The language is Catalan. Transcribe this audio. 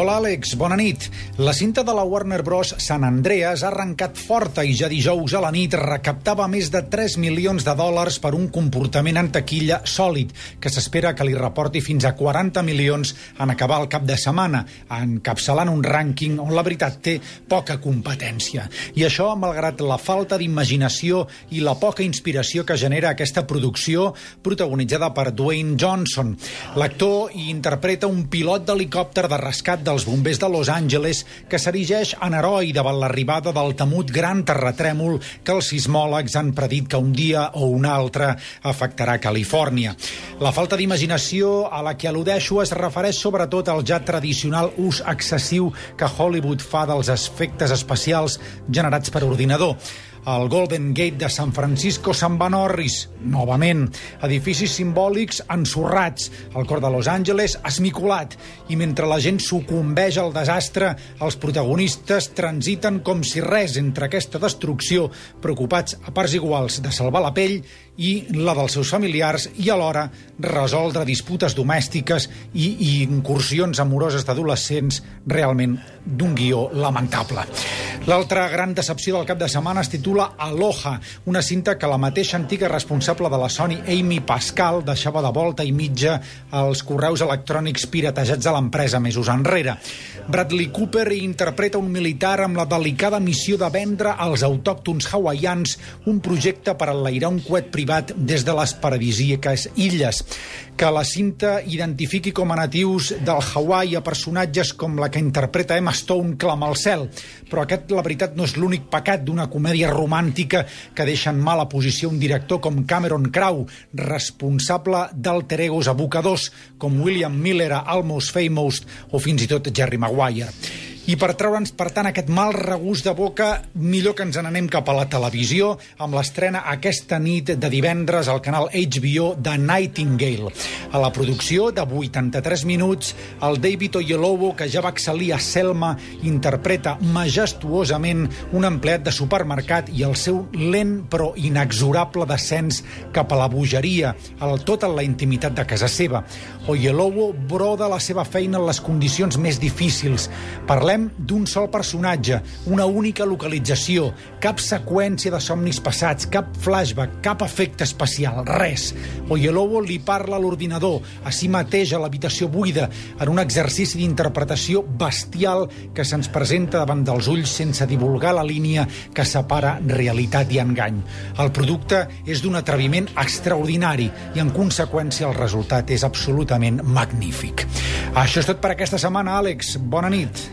Hola, Àlex, bona nit. La cinta de la Warner Bros. San Andreas ha arrencat forta i ja dijous a la nit recaptava més de 3 milions de dòlars per un comportament en taquilla sòlid, que s'espera que li reporti fins a 40 milions en acabar el cap de setmana, encapçalant un rànquing on la veritat té poca competència. I això, malgrat la falta d'imaginació i la poca inspiració que genera aquesta producció protagonitzada per Dwayne Johnson. L'actor hi interpreta un pilot d'helicòpter de rescat dels bombers de Los Angeles que s'erigeix en heroi davant l'arribada del temut gran terratrèmol que els sismòlegs han predit que un dia o un altre afectarà Califòrnia. La falta d'imaginació a la que al·ludeixo es refereix sobretot al ja tradicional ús excessiu que Hollywood fa dels efectes especials generats per ordinador. El Golden Gate de San Francisco se'n va Norris, novament. Edificis simbòlics ensorrats, el cor de Los Angeles esmicolat, i mentre la gent sucumbeix al desastre, els protagonistes transiten com si res entre aquesta destrucció, preocupats a parts iguals de salvar la pell i la dels seus familiars i alhora resoldre disputes domèstiques i, i incursions amoroses d'adolescents realment d'un guió lamentable. L'altra gran decepció del cap de setmana es titula Aloha, una cinta que la mateixa antiga responsable de la Sony, Amy Pascal, deixava de volta i mitja als correus electrònics piratejats de l'empresa mesos enrere. Bradley Cooper interpreta un militar amb la delicada missió de vendre als autòctons hawaians un projecte per enlairar un coet privat des de les paradisíaques illes. Que la cinta identifiqui com a natius del Hawaii a personatges com la que interpreta Emma Stone clama al cel. Però aquest, la veritat, no és l'únic pecat d'una comèdia romàntica que deixa en mala posició un director com Cameron Crowe, responsable d'alter egos abocadors com William Miller a Almost Famous o fins i tot Jerry Maguire. I per treure'ns, per tant, aquest mal regust de boca, millor que ens n'anem cap a la televisió amb l'estrena aquesta nit de divendres al canal HBO de Nightingale. A la producció de 83 minuts, el David Oyelowo, que ja va excel·lir a Selma, interpreta majestuosament un empleat de supermercat i el seu lent però inexorable descens cap a la bogeria, el tot en la intimitat de casa seva. Oyelowo broda la seva feina en les condicions més difícils. Parlem d'un sol personatge, una única localització, cap seqüència de somnis passats, cap flashback, cap efecte especial, res. Oyelowo li parla a l'ordinador, a si mateix a l'habitació buida, en un exercici d'interpretació bestial que se'ns presenta davant dels ulls sense divulgar la línia que separa realitat i engany. El producte és d'un atreviment extraordinari i, en conseqüència, el resultat és absolutament magnífic. Això és tot per aquesta setmana, Àlex. Bona nit.